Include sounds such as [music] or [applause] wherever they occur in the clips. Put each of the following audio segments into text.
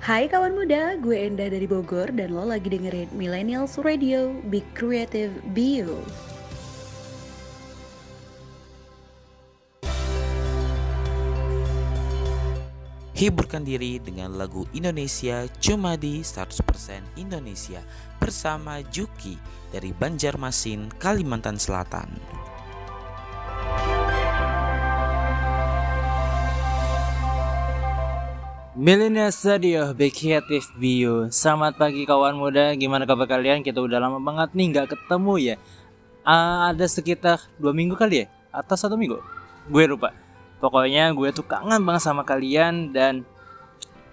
Hai kawan muda, gue Enda dari Bogor dan lo lagi dengerin Millennials Radio, Be Creative, Be You. Hiburkan diri dengan lagu Indonesia cuma di 100% Indonesia bersama Juki dari Banjarmasin, Kalimantan Selatan. Millennial Studio Be Creative Bio Selamat pagi kawan muda Gimana kabar kalian? Kita udah lama banget nih nggak ketemu ya uh, Ada sekitar dua minggu kali ya? Atau satu minggu? Gue lupa Pokoknya gue tuh kangen banget sama kalian Dan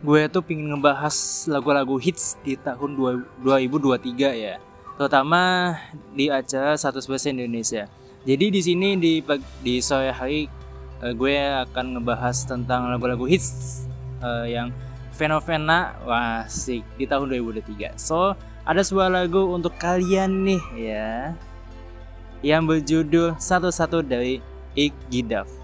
gue tuh pingin ngebahas lagu-lagu hits di tahun 2023 ya Terutama di acara satu Bahasa Indonesia Jadi di sini di, di sore hari uh, gue akan ngebahas tentang lagu-lagu hits uh, yang fenomena wah sih di tahun 2023. So, ada sebuah lagu untuk kalian nih ya. Yang berjudul Satu-satu dari Ik Gidaf.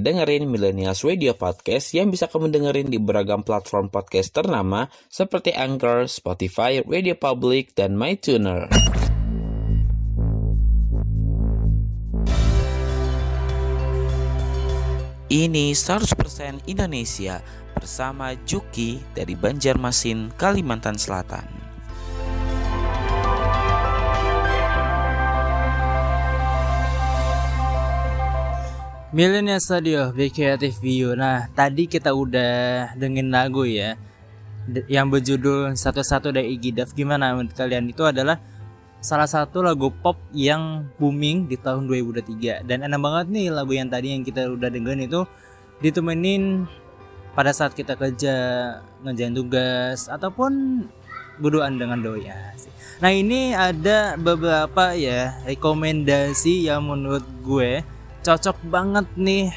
Dengerin Millennials Radio Podcast yang bisa kamu dengerin di beragam platform podcast ternama seperti Anchor, Spotify, Radio Public, dan MyTuner. Ini 100% Indonesia bersama Juki dari Banjarmasin, Kalimantan Selatan. Millennial Studio Be Creative View. Nah, tadi kita udah dengerin lagu ya yang berjudul Satu-satu dari Iggy Duff. Gimana menurut kalian? Itu adalah salah satu lagu pop yang booming di tahun 2023 dan enak banget nih lagu yang tadi yang kita udah dengerin itu ditemenin pada saat kita kerja ngerjain tugas ataupun berduaan dengan Asik. Nah ini ada beberapa ya rekomendasi yang menurut gue cocok banget nih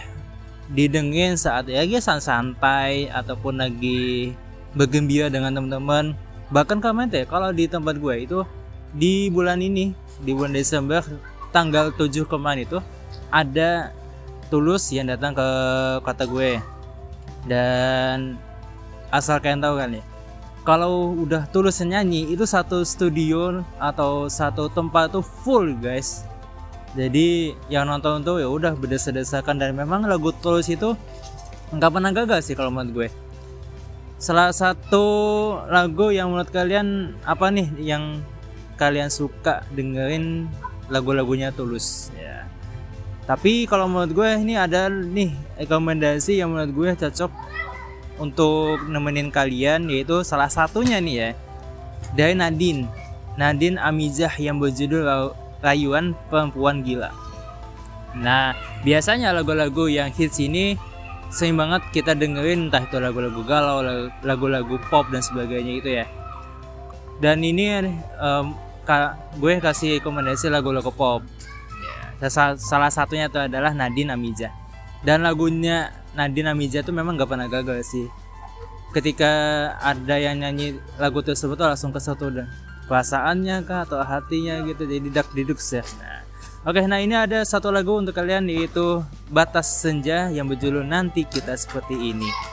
didengerin saat ya guys santai ataupun lagi bergembira dengan teman-teman. Bahkan kemarin teh kalau di tempat gue itu di bulan ini di bulan Desember tanggal 7 kemarin itu ada tulus yang datang ke kota gue. Dan asal kalian tahu kan ya kalau udah tulus nyanyi itu satu studio atau satu tempat tuh full guys jadi yang nonton tuh ya udah berdesa-desakan dan memang lagu tulus itu nggak pernah gagal sih kalau menurut gue. Salah satu lagu yang menurut kalian apa nih yang kalian suka dengerin lagu-lagunya tulus? Ya. Tapi kalau menurut gue ini ada nih rekomendasi yang menurut gue cocok untuk nemenin kalian yaitu salah satunya nih ya dari Nadine. Nadine Amizah yang berjudul Rayuan Perempuan Gila. Nah biasanya lagu-lagu yang hits ini sering banget kita dengerin entah itu lagu-lagu galau, lagu-lagu pop dan sebagainya itu ya. Dan ini em, ka- gue kasih rekomendasi lagu-lagu pop. Ya, sa- salah satunya itu adalah Nadine Amiza dan lagunya Nadine Amiza itu memang gak pernah gagal sih. Ketika ada yang nyanyi lagu tersebut langsung kesentuh dan perasaannya kah atau hatinya gitu jadi dak diduk ya nah, Oke, nah ini ada satu lagu untuk kalian yaitu Batas Senja yang berjudul Nanti Kita Seperti Ini. Ini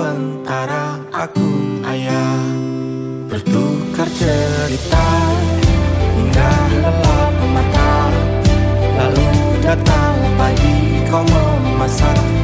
sementara aku ayah Bertukar cerita. Hingga lelap mata Lalu datang pagi Kau memasak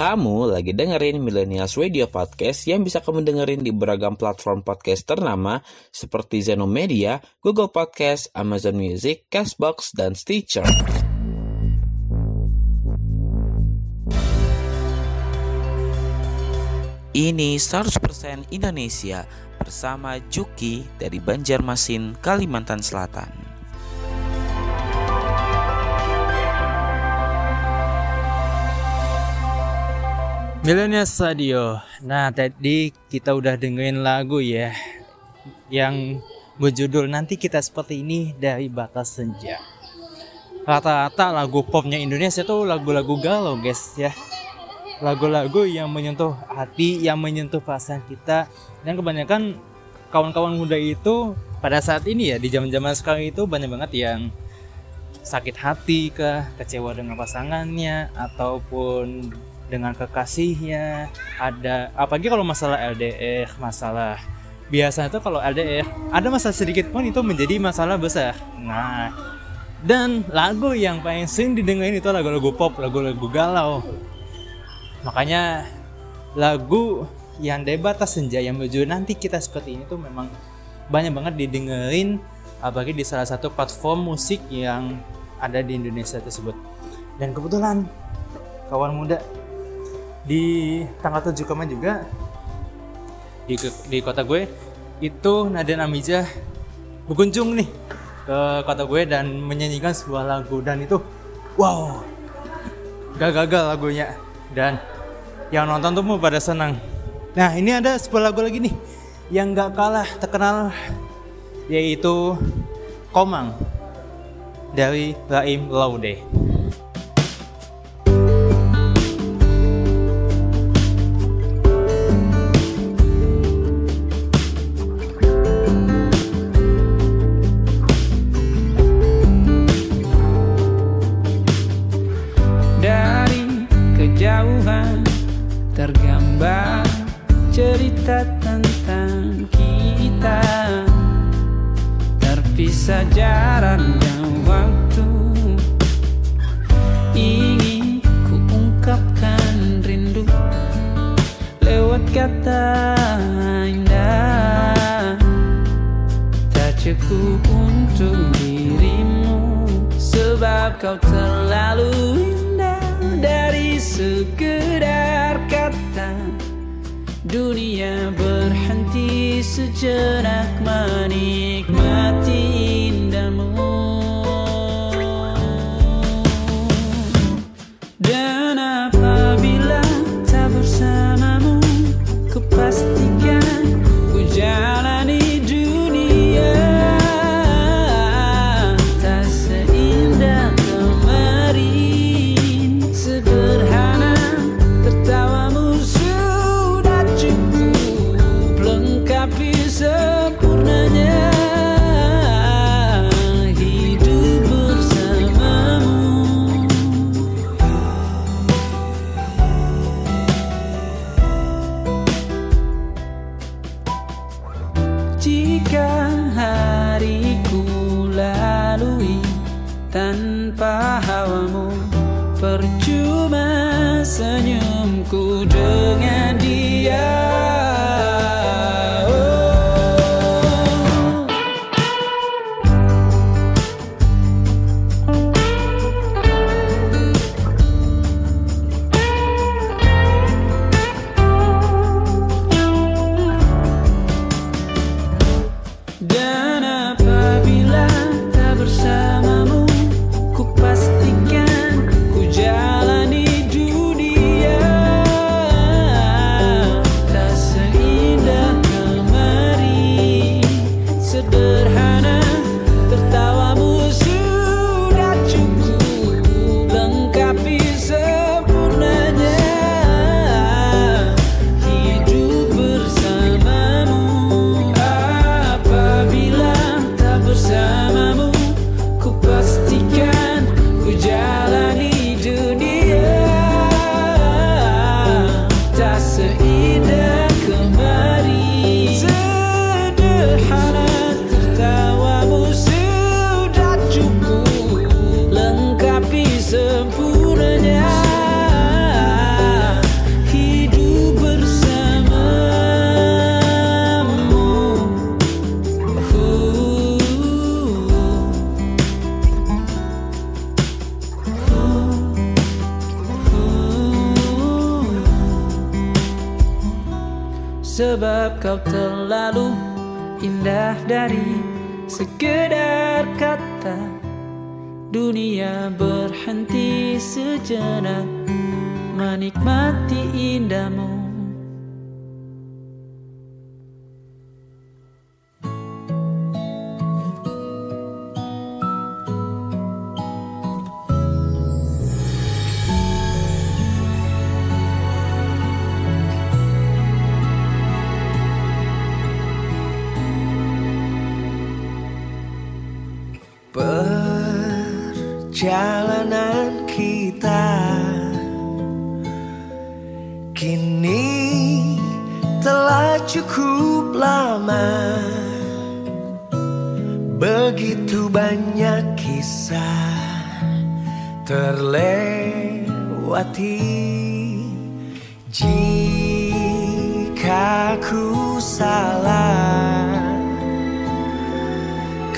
Kamu lagi dengerin Millennials Radio Podcast yang bisa kamu dengerin di beragam platform podcast ternama seperti Zeno Media, Google Podcast, Amazon Music, Castbox, dan Stitcher. Ini 100% Indonesia bersama Juki dari Banjarmasin, Kalimantan Selatan. Millennials Radio. Nah, tadi kita udah dengerin lagu ya yang berjudul Nanti Kita Seperti Ini dari Batas Senja. Rata-rata lagu popnya Indonesia tuh lagu-lagu galau, guys ya. Lagu-lagu yang menyentuh hati, yang menyentuh perasaan kita dan kebanyakan kawan-kawan muda itu pada saat ini ya di zaman-zaman sekarang itu banyak banget yang sakit hati ke kecewa dengan pasangannya ataupun dengan kekasihnya ada apalagi kalau masalah LDR masalah biasanya tuh kalau LDR ada masalah sedikit pun itu menjadi masalah besar. Nah dan lagu yang paling sering didengarin itu lagu-lagu pop lagu-lagu galau. Makanya lagu yang debatas senja yang menuju nanti kita seperti ini tuh memang banyak banget didengerin apalagi di salah satu platform musik yang ada di Indonesia tersebut. Dan kebetulan kawan muda di tanggal 7 kemarin juga. Di, di kota gue itu Nadia Amijah berkunjung nih ke kota gue dan menyanyikan sebuah lagu. Dan itu wow gak gagal lagunya. Dan yang nonton tuh mau pada senang. Nah ini ada sebuah lagu lagi nih yang gak kalah terkenal yaitu Komang dari Raim Laude.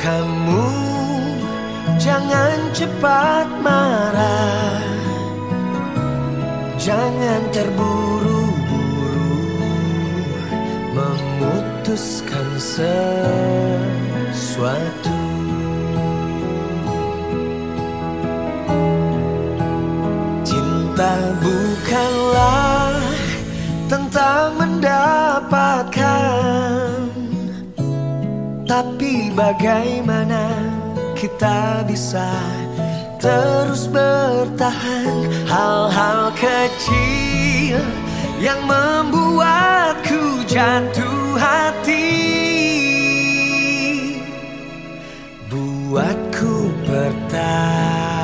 Kamu jangan cepat marah. Jangan terburu-buru Memutuskan sesuatu. Cinta bukanlah tentang mendapatkan bagaimana kita bisa terus bertahan? Hal-hal kecil yang membuatku jatuh hati. Buatku pertahankanmu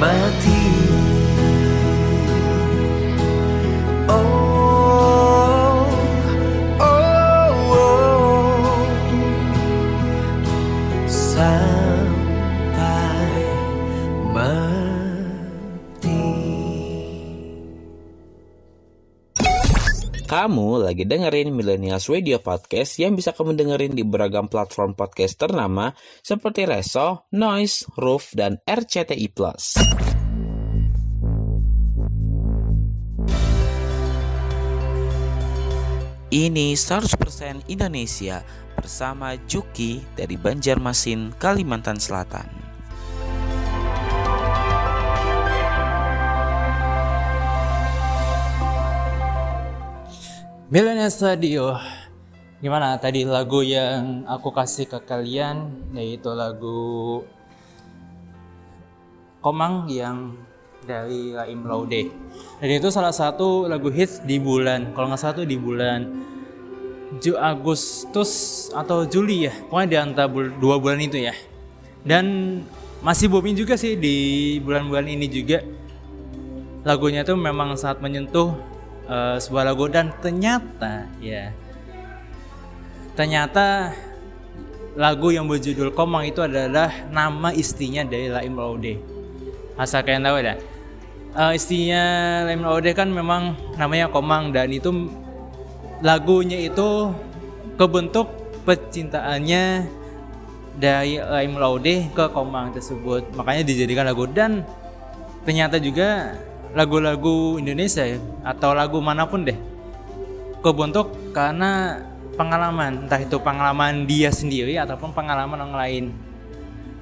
mati Oh, oh, oh. Sampai mati Kamu lagi dengerin Millennials Radio Podcast yang bisa kamu dengerin di beragam platform podcast ternama seperti Reso, Noise, Roof, dan RCTI+. Ini 100% Indonesia bersama Juki dari Banjarmasin, Kalimantan Selatan. Millennials Radio Gimana tadi lagu yang aku kasih ke kalian Yaitu lagu Komang yang dari Laim Laude Dan itu salah satu lagu hits di bulan Kalau nggak salah tuh di bulan Ju Agustus atau Juli ya Pokoknya di antara bul- dua bulan itu ya Dan masih booming juga sih di bulan-bulan ini juga Lagunya tuh memang sangat menyentuh eh, sebuah lagu dan ternyata ya ternyata lagu yang berjudul Komang itu adalah nama istrinya dari Laim Laude. Asal kalian tahu ya. Eh, istrinya Laim Laude kan memang namanya Komang dan itu lagunya itu kebentuk percintaannya dari Laim Laude ke Komang tersebut. Makanya dijadikan lagu. Dan ternyata juga lagu-lagu Indonesia ya atau lagu mana pun deh kebentuk karena pengalaman. Entah itu pengalaman dia sendiri ataupun pengalaman orang lain.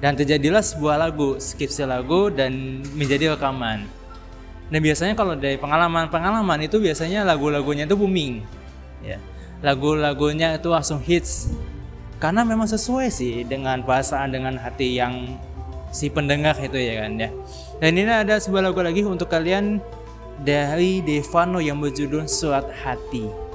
Dan terjadilah sebuah lagu skripsi lagu dan menjadi rekaman dan biasanya kalau dari pengalaman-pengalaman itu biasanya lagu-lagunya itu booming ya. Lagu-lagunya itu langsung hits. Karena memang sesuai sih dengan perasaan dengan hati yang si pendengar itu ya kan ya. Dan ini ada sebuah lagu lagi untuk kalian dari Devano yang berjudul Surat Hati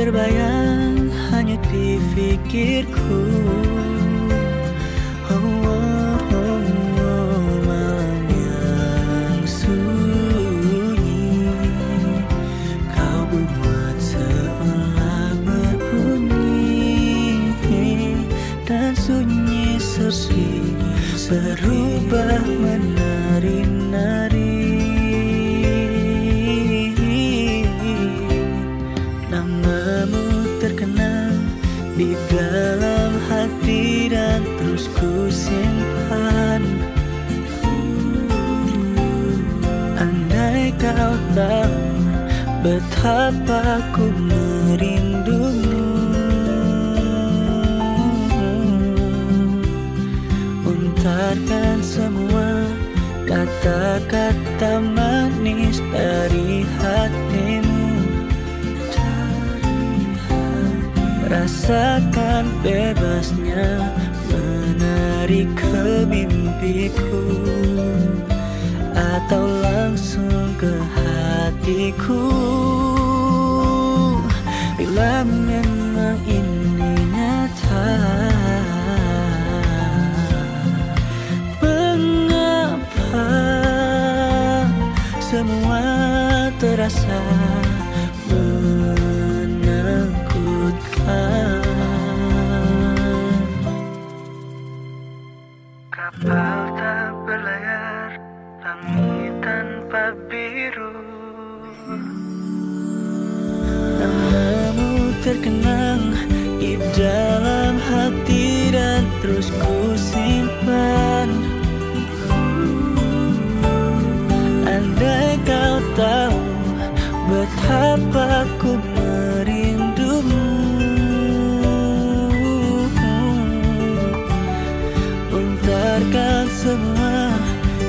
terbayang hanya di pikirku. Oh, oh, oh, oh, malam yang sunyi. Kau buat seolah berbunyi Dan sunyi sepi Berubah menari-nari betapa ku merindumu? Untarkan semua kata-kata manis dari hatimu. Rasakan bebasnya menari ke mimpiku. Atau langsung ke hatiku Nyata. Mengapa semua terasa semua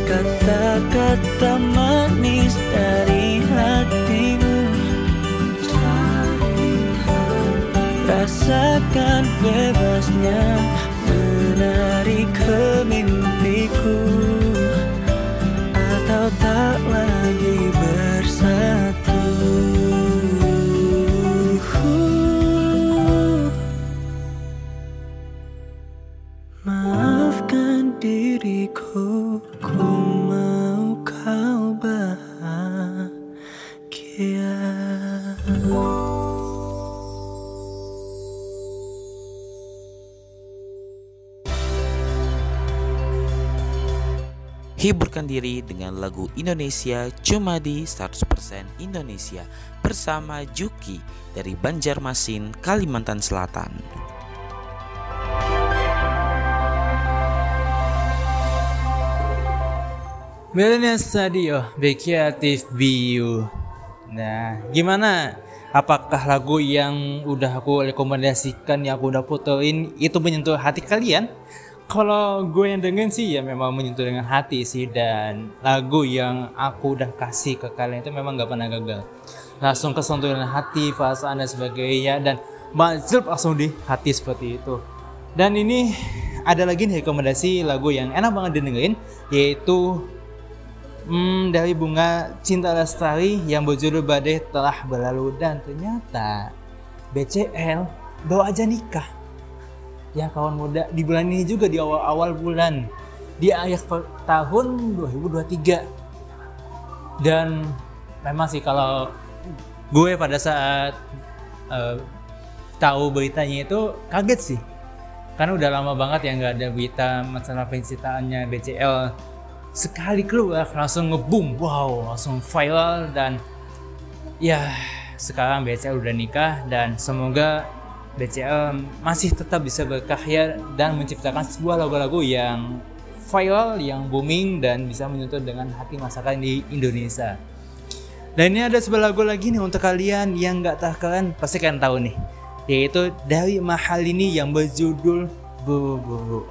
kata-kata manis dari hatimu. Rasakan bebasnya menari ke mimpiku. Atau tak lagi Hiburkan diri dengan lagu Indonesia cuma di 100% Indonesia bersama Juki dari Banjarmasin, Kalimantan Selatan. Millennial Studio Be Creative Be You. Nah gimana? Apakah lagu yang udah aku rekomendasikan Yang aku udah fotoin Itu menyentuh hati kalian Kalau gue yang dengerin sih ya memang menyentuh dengan hati sih. Dan lagu yang aku udah kasih ke kalian itu memang gak pernah gagal. Langsung kesentuh dengan hati, perasaan dan sebagainya. Dan majlub langsung di hati seperti itu. Dan ini ada lagi nih rekomendasi lagu yang enak banget didengerin Yaitu Hmm, dari bunga cinta lestari yang berjudul badai telah berlalu. Dan ternyata BCL bawa aja nikah. Ya kawan muda di bulan ini juga di awal-awal bulan. Di akhir tahun 2023 dan memang sih kalau gue pada saat eh, tahu beritanya itu kaget sih. Karena udah lama banget ya nggak ada berita masalah penciptaannya BCL sekali keluar langsung ngebum wow langsung viral dan ya sekarang BCL udah nikah dan semoga BCL masih tetap bisa berkarya dan menciptakan sebuah lagu-lagu yang viral yang booming dan bisa menyentuh dengan hati masyarakat di Indonesia. Dan ini ada sebuah lagu lagi nih untuk kalian yang nggak tahu kalian pasti kalian tahu nih. Yaitu dari mahal ini yang berjudul Buru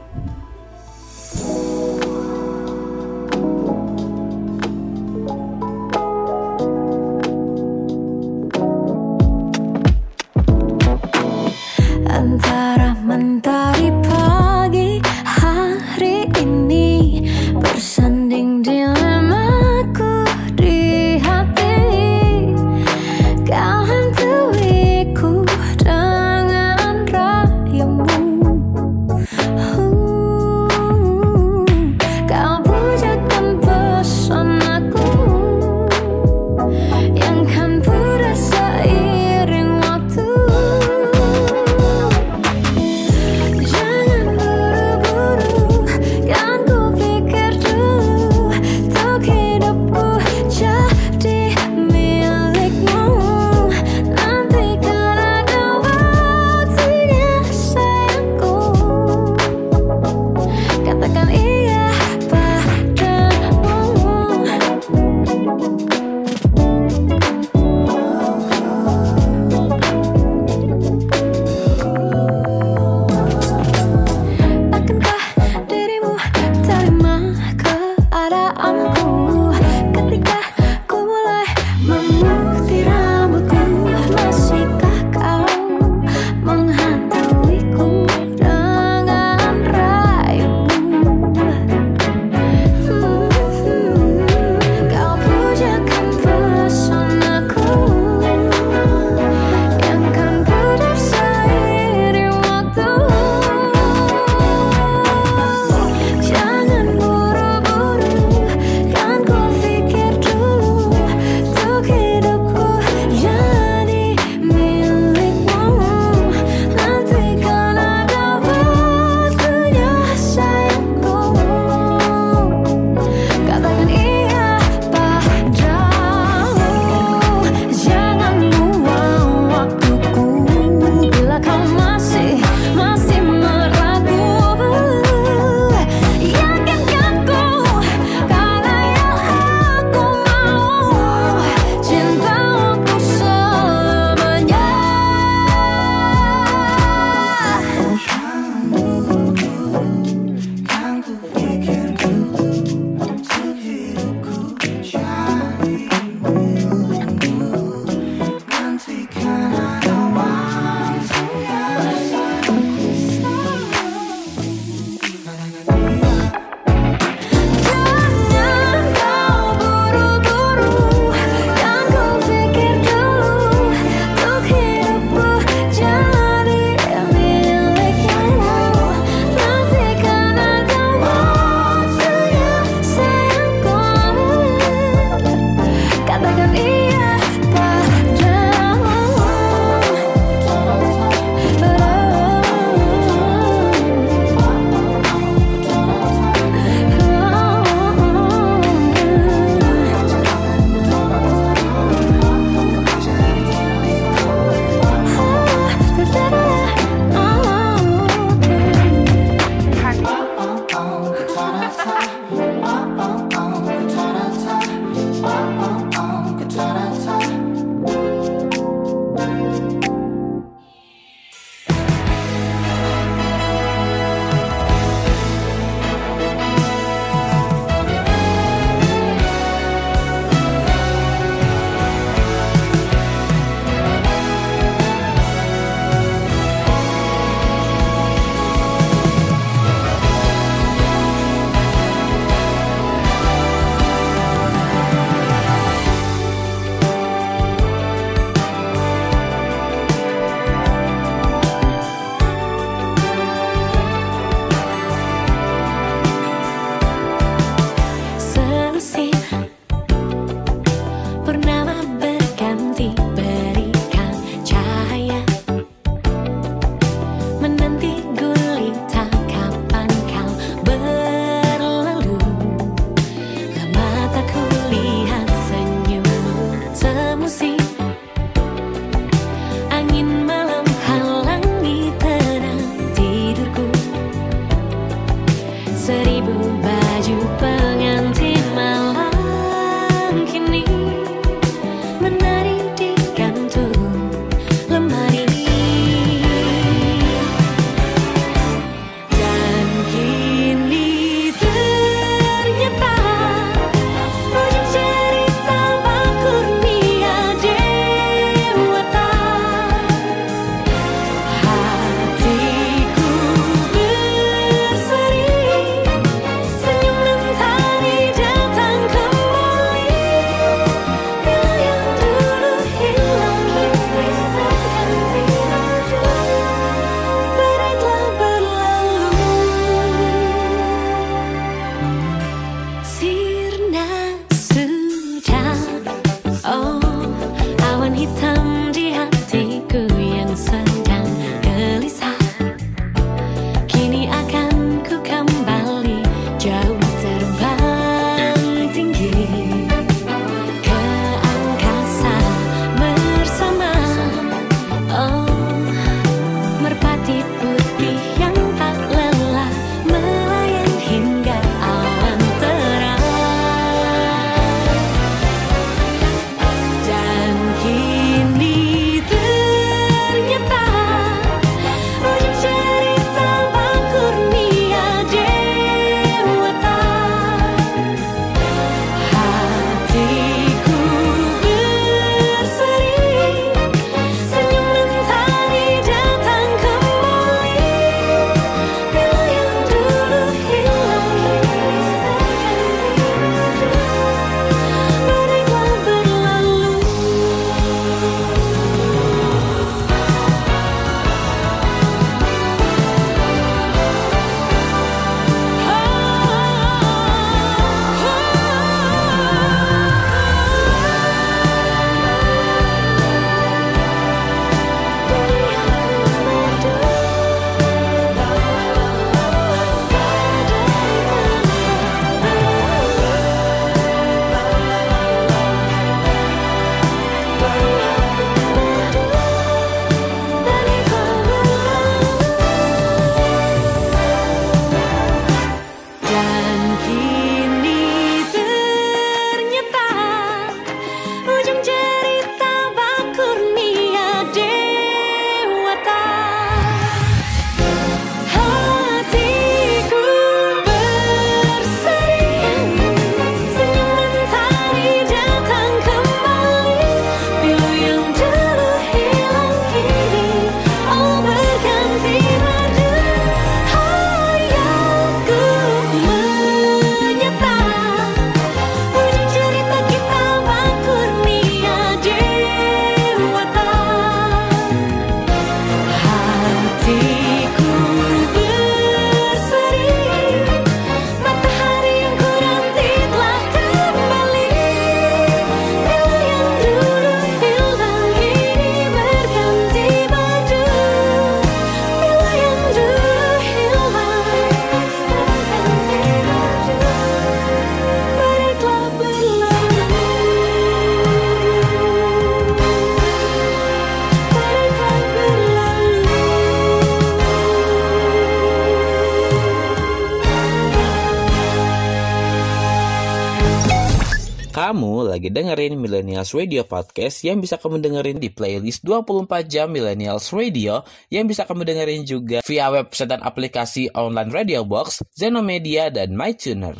Millennials Radio Podcast yang bisa kamu dengerin di playlist 24 jam Millennials Radio yang bisa kamu dengerin juga via website dan aplikasi online Radio Box, Zenomedia, dan MyTuner.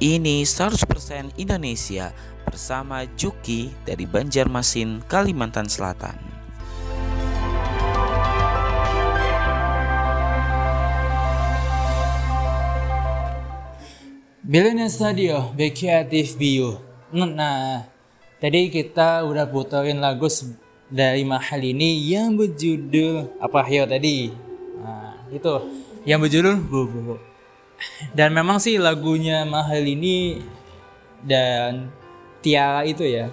Ini 100% Indonesia bersama Juki dari Banjarmasin, Kalimantan Selatan. Millennial Studio, The Creative View. Nah, tadi kita udah puterin lagu dari Mahal ini yang berjudul apa Hyo tadi. Nah, itu yang berjudul. Bu. Dan memang sih lagunya Mahal ini dan Tiara itu ya.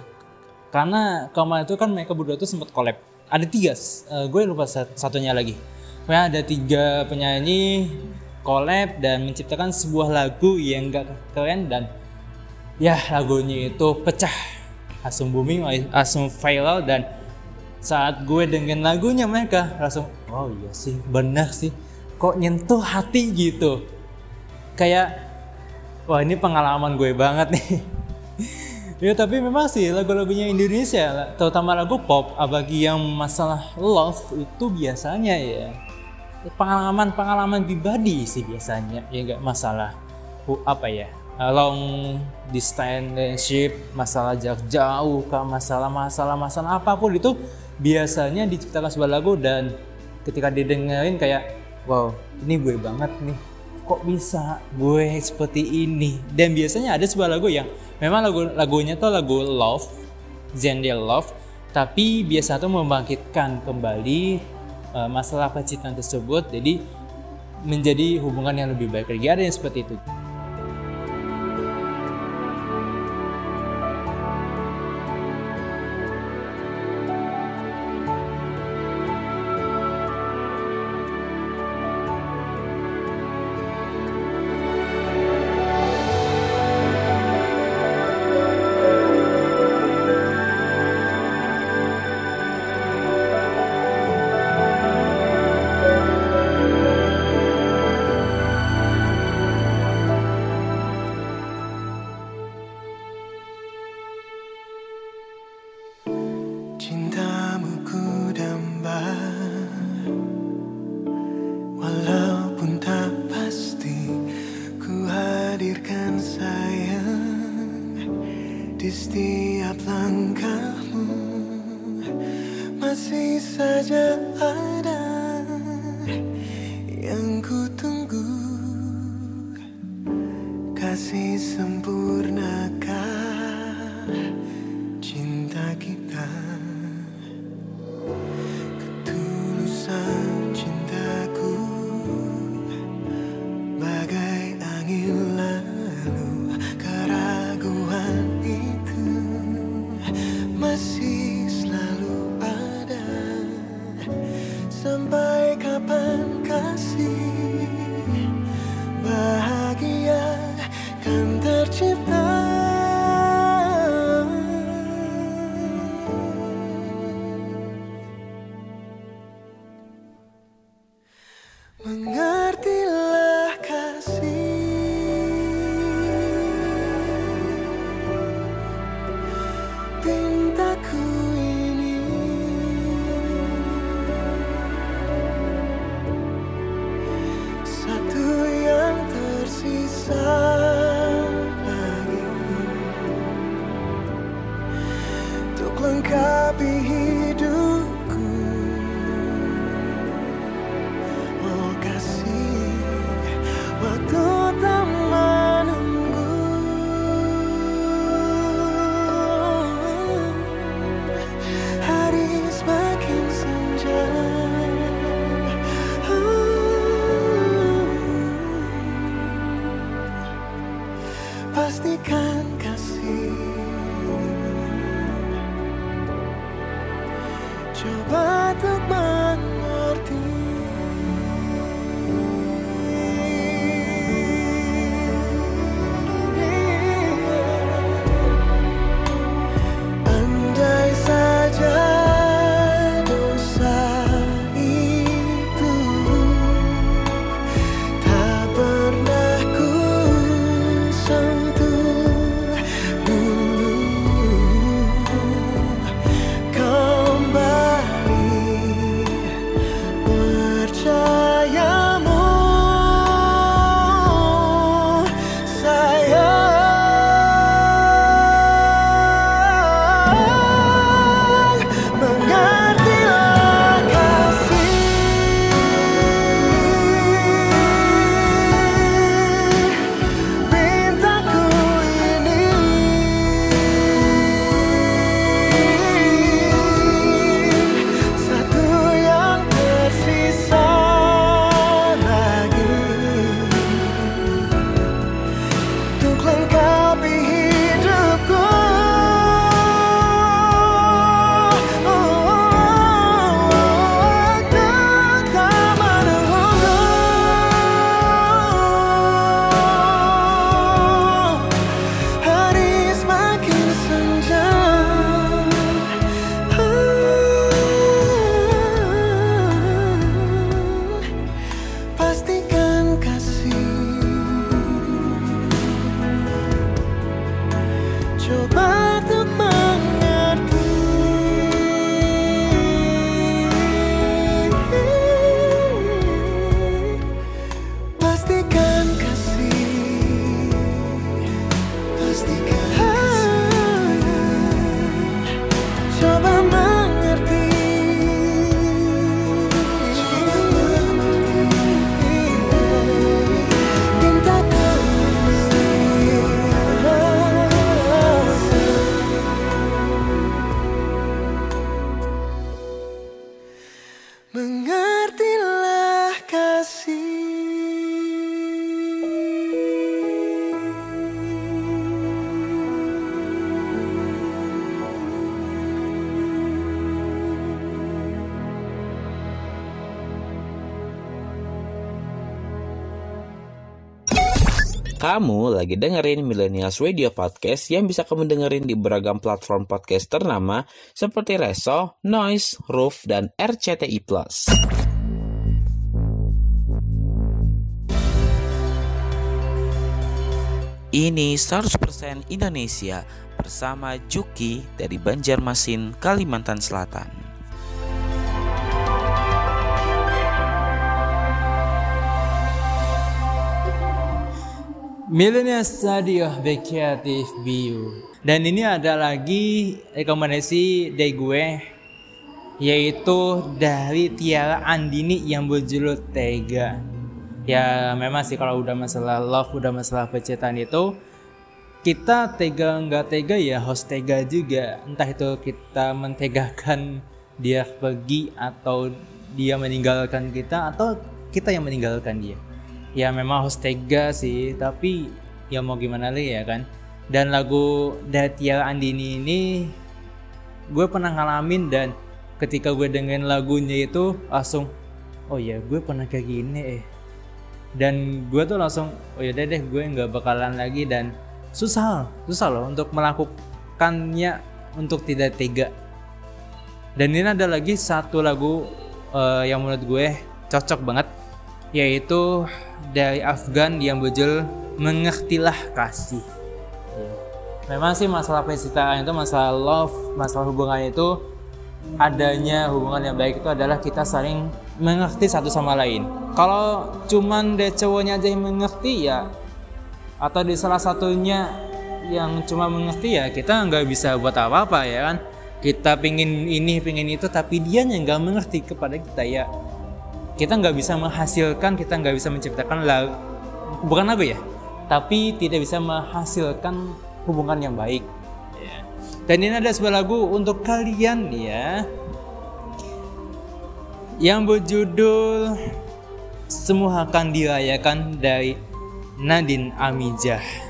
Karena kemarin itu kan mereka berdua tuh sempat collab. Ada tiga, eh, gue lupa sat- satunya lagi. Pokoknya ada tiga penyanyi collab dan menciptakan sebuah lagu yang gak keren dan ya lagunya itu pecah langsung booming langsung viral dan saat gue dengerin lagunya mereka langsung oh iya sih benar sih kok nyentuh hati gitu. Kayak wah ini pengalaman gue banget nih. [laughs] Ya tapi memang sih lagu-lagunya Indonesia terutama lagu pop bagi yang masalah love itu biasanya ya pengalaman-pengalaman pribadi sih biasanya ya nggak masalah. Apa ya long distance relationship masalah jarak jauh kah masalah masalah masalah apa pun itu biasanya diciptakan sebuah lagu dan ketika didengerin kayak wow ini gue banget nih kok bisa gue seperti ini? Dan biasanya ada sebuah lagu yang memang lagu lagunya tuh lagu love genre love tapi biasa tuh membangkitkan kembali uh, masalah percintaan tersebut jadi menjadi hubungan yang lebih baik lagi. Ada yang seperti itu Kamu lagi dengerin Millennials Radio Podcast yang bisa kamu dengerin di beragam platform podcast ternama seperti Reso, Noise, Roof, dan RCTI+. Ini 100% Indonesia bersama Juki dari Banjarmasin, Kalimantan Selatan. Millennials Radio The Creative View. Dan ini ada lagi rekomendasi dari gue Yaitu dari Tiara Andini yang berjudul Tega. Ya memang sih kalau udah masalah love, udah masalah percintaan itu Kita tega nggak tega ya harus tega juga. Entah itu kita mentegakan dia pergi atau dia meninggalkan kita Atau kita yang meninggalkan dia ya memang harus tega sih tapi ya mau gimana lagi ya kan. Dan lagu dari Tiara Andini ini gue pernah ngalamin dan ketika gue dengerin lagunya itu langsung oh ya gue pernah kayak gini eh. Dan gue tuh langsung oh ya deh gue nggak bakalan lagi. Dan susah susah loh untuk melakukannya untuk tidak tega. Dan ini ada lagi satu lagu uh, yang menurut gue cocok banget yaitu dari Afgan yang berjudul Mengertilah Kasih. Memang sih masalah percintaan itu masalah love, masalah hubungan itu adanya hubungan yang baik itu adalah kita saling mengerti satu sama lain. Kalau cuman dari cowoknya aja yang mengerti ya atau di salah satunya yang cuma mengerti ya kita nggak bisa buat apa-apa ya kan kita pingin ini pingin itu tapi dia yang nggak mengerti kepada kita ya kita nggak bisa menghasilkan kita nggak bisa menciptakan lagu bukan lagu ya? Tapi tidak bisa menghasilkan hubungan yang baik. Ya. dan ini ada sebuah lagu untuk kalian ya. Yang berjudul semua akan dirayakan dari Nadine Amijah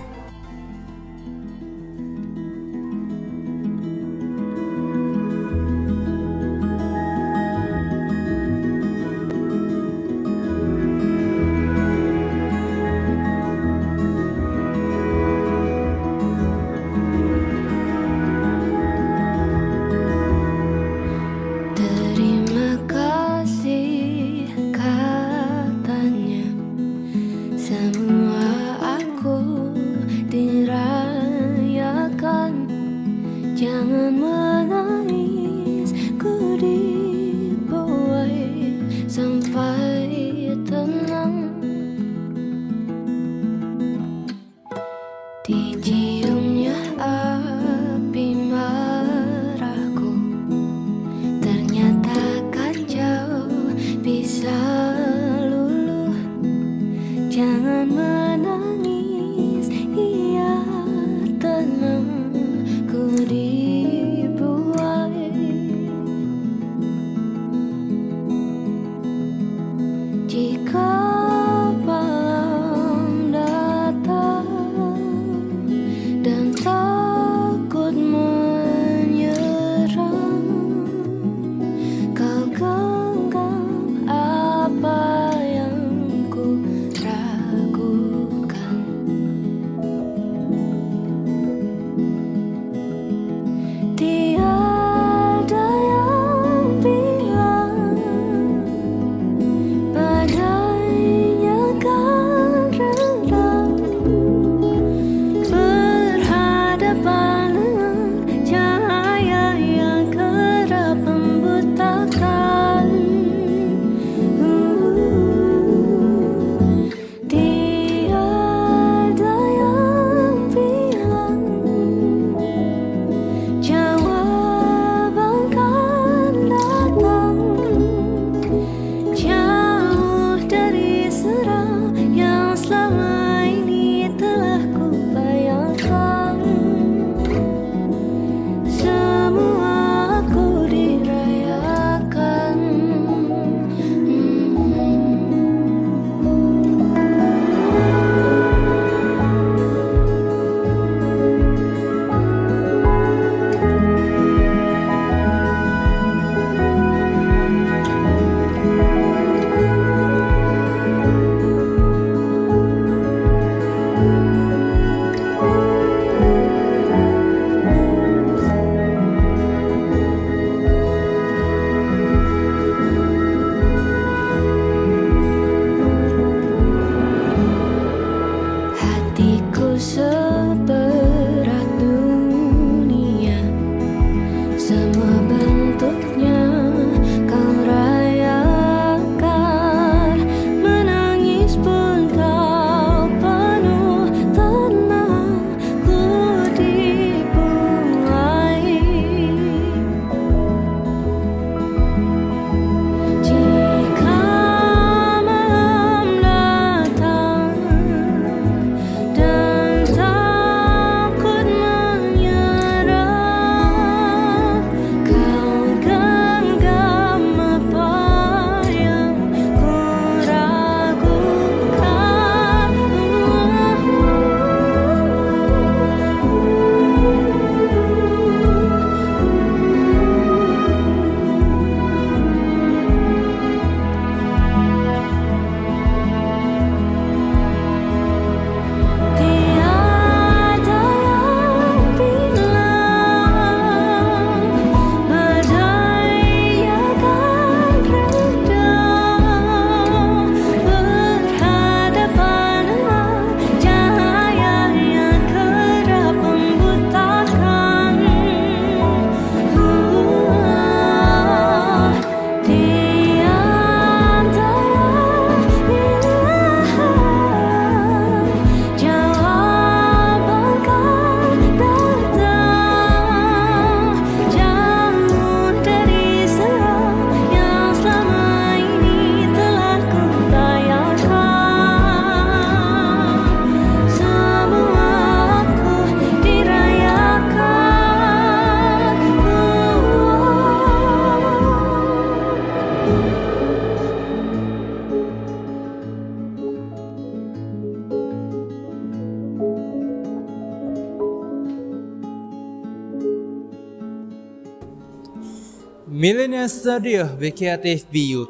Millennial Studio Creative Be You.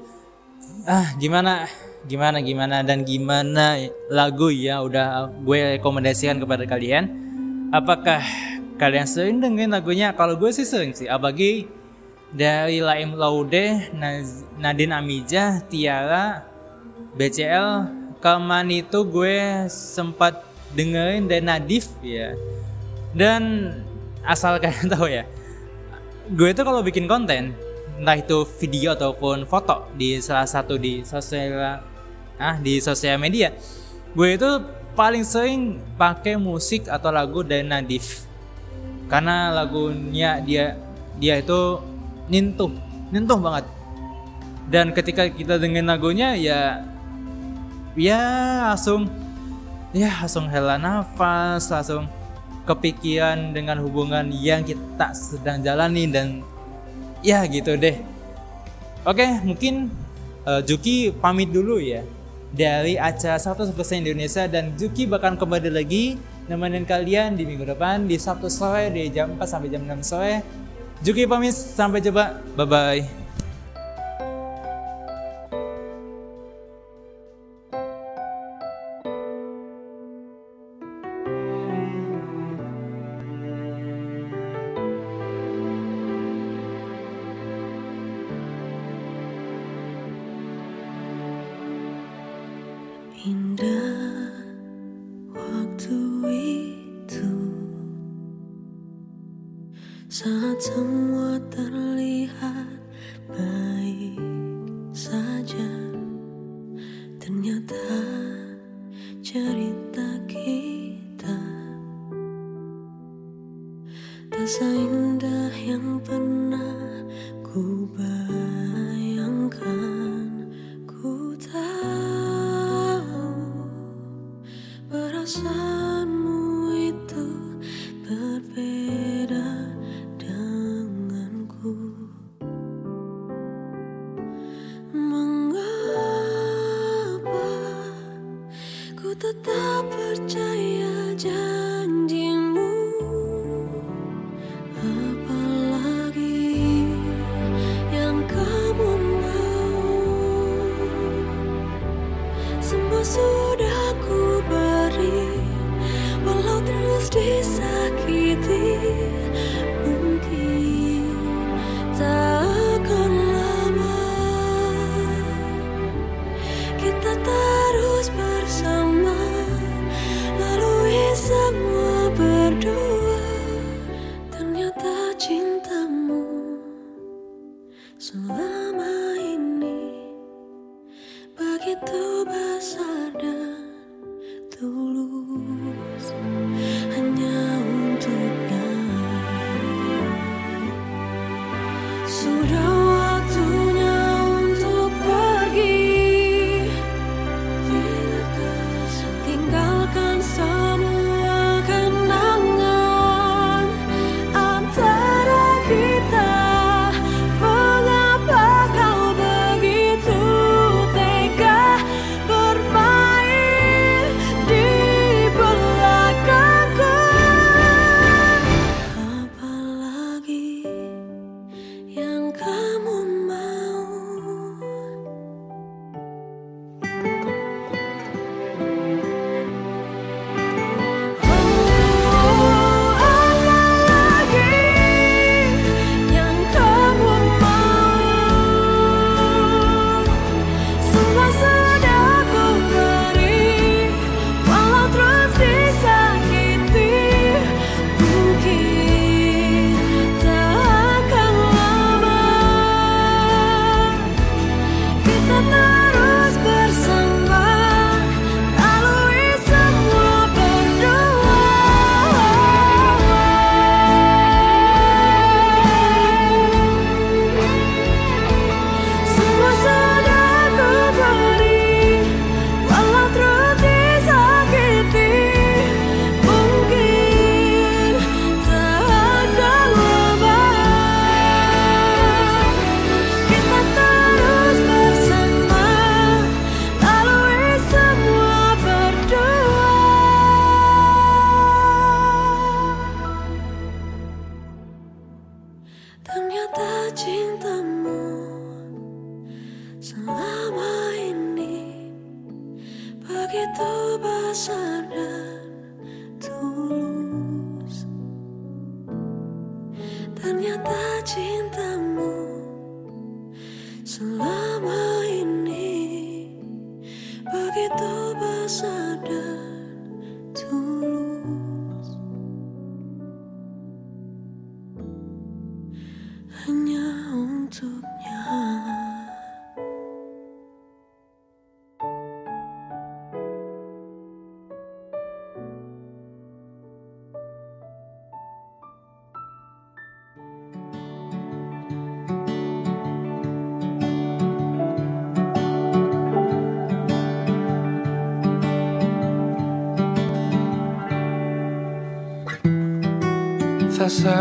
Ah, gimana? Gimana gimana dan gimana lagu ya udah gue rekomendasikan kepada kalian. Apakah kalian sering dengerin lagunya? Kalau gue sih sering sih. Apalagi dari Laim Laude, Nadine Amijah, Tiara, BCL, Kalman itu gue sempat dengerin dari Nadif ya. Dan asal kalian [laughs] tahu ya, gue itu kalau bikin konten entah itu video ataupun foto di salah satu di sosial ah di sosial media gue itu paling sering pakai musik atau lagu dari Nadif karena lagunya dia dia itu nintuh nintuh banget. Dan ketika kita dengerin lagunya ya ya langsung ya langsung hela nafas langsung kepikiran dengan hubungan yang kita sedang jalani dan ya gitu deh. Oke mungkin eh, Juki pamit dulu ya dari acara 100% Indonesia dan Juki bakal kembali lagi nemenin kalian di minggu depan di Sabtu sore dari jam 4 sampai jam 6 sore. Juki pamit sampai jumpa. Bye bye Tak seindah yang pernah ku bayangkan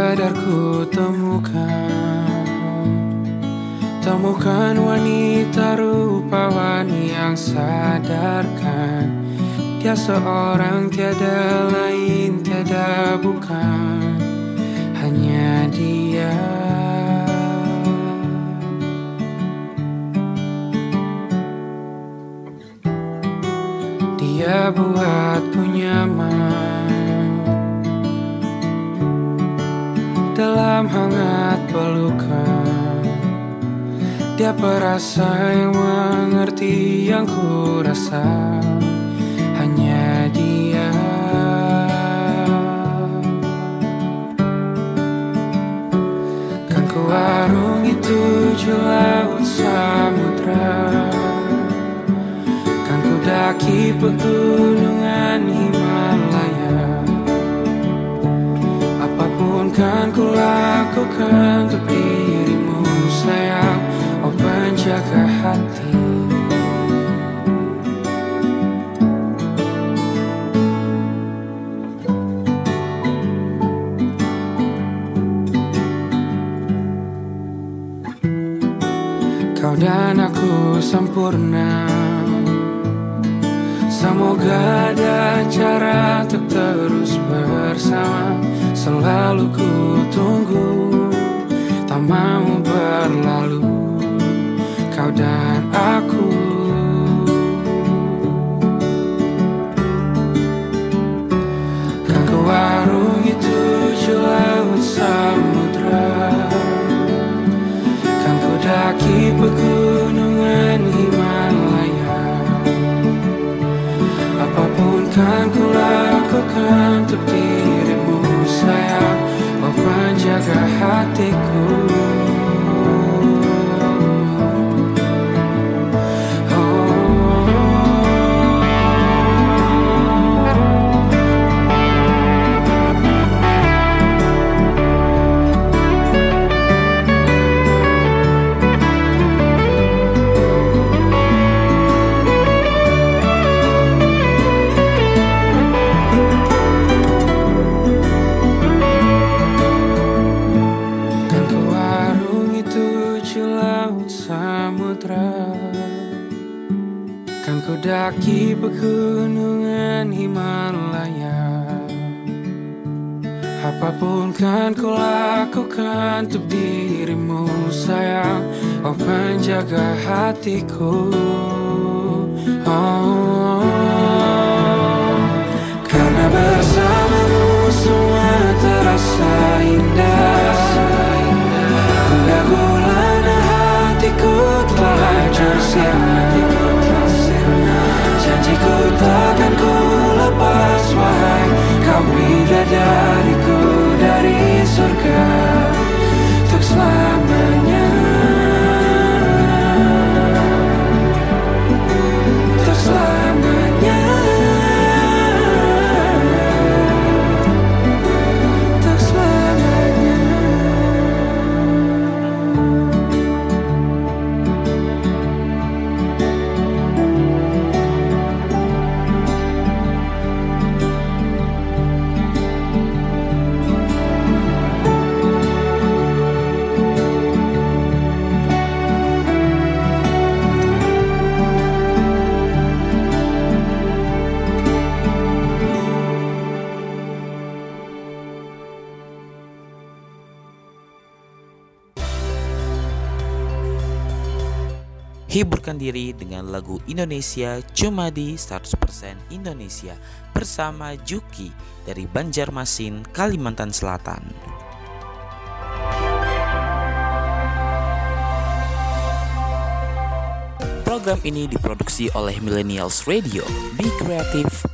Tak sadar ku temukan. Temukan wanita rupawan yang sadarkan. Dia seorang tiada lain perasa yang mengerti yang ku rasa. Hanya dia. Kan ku warungi tujuh laut samudra. Kan ku daki pegunungan Himalaya. Apa pun kan ku lakukan untuk penjaga hati. Kau dan aku sempurna. Semoga ada cara untuk terus bersama. Selalu ku tunggu. Tak mau berlalu Kau dan aku. Ku warungi tujuh laut samudra. Kan ku daki pegunungan Himalaya. Apa pun kan ku lakukan untuk dirimu sayang Oh penjaga hatiku ku daki pegunungan Himalaya Apa pun kan ku lakukan untuk dirimu sayang. Oh penjaga hatiku. Oh. Karena bersamamu semua terasa indah. Hingga gulana hatiku telah bersirna Janjiku takkan ku lepas wahai Kau bidadariku dari surga Hiburkan diri dengan lagu Indonesia cuma di 100% Indonesia bersama Juki dari Banjarmasin, Kalimantan Selatan. Program ini diproduksi oleh Millennials Radio. Be creative.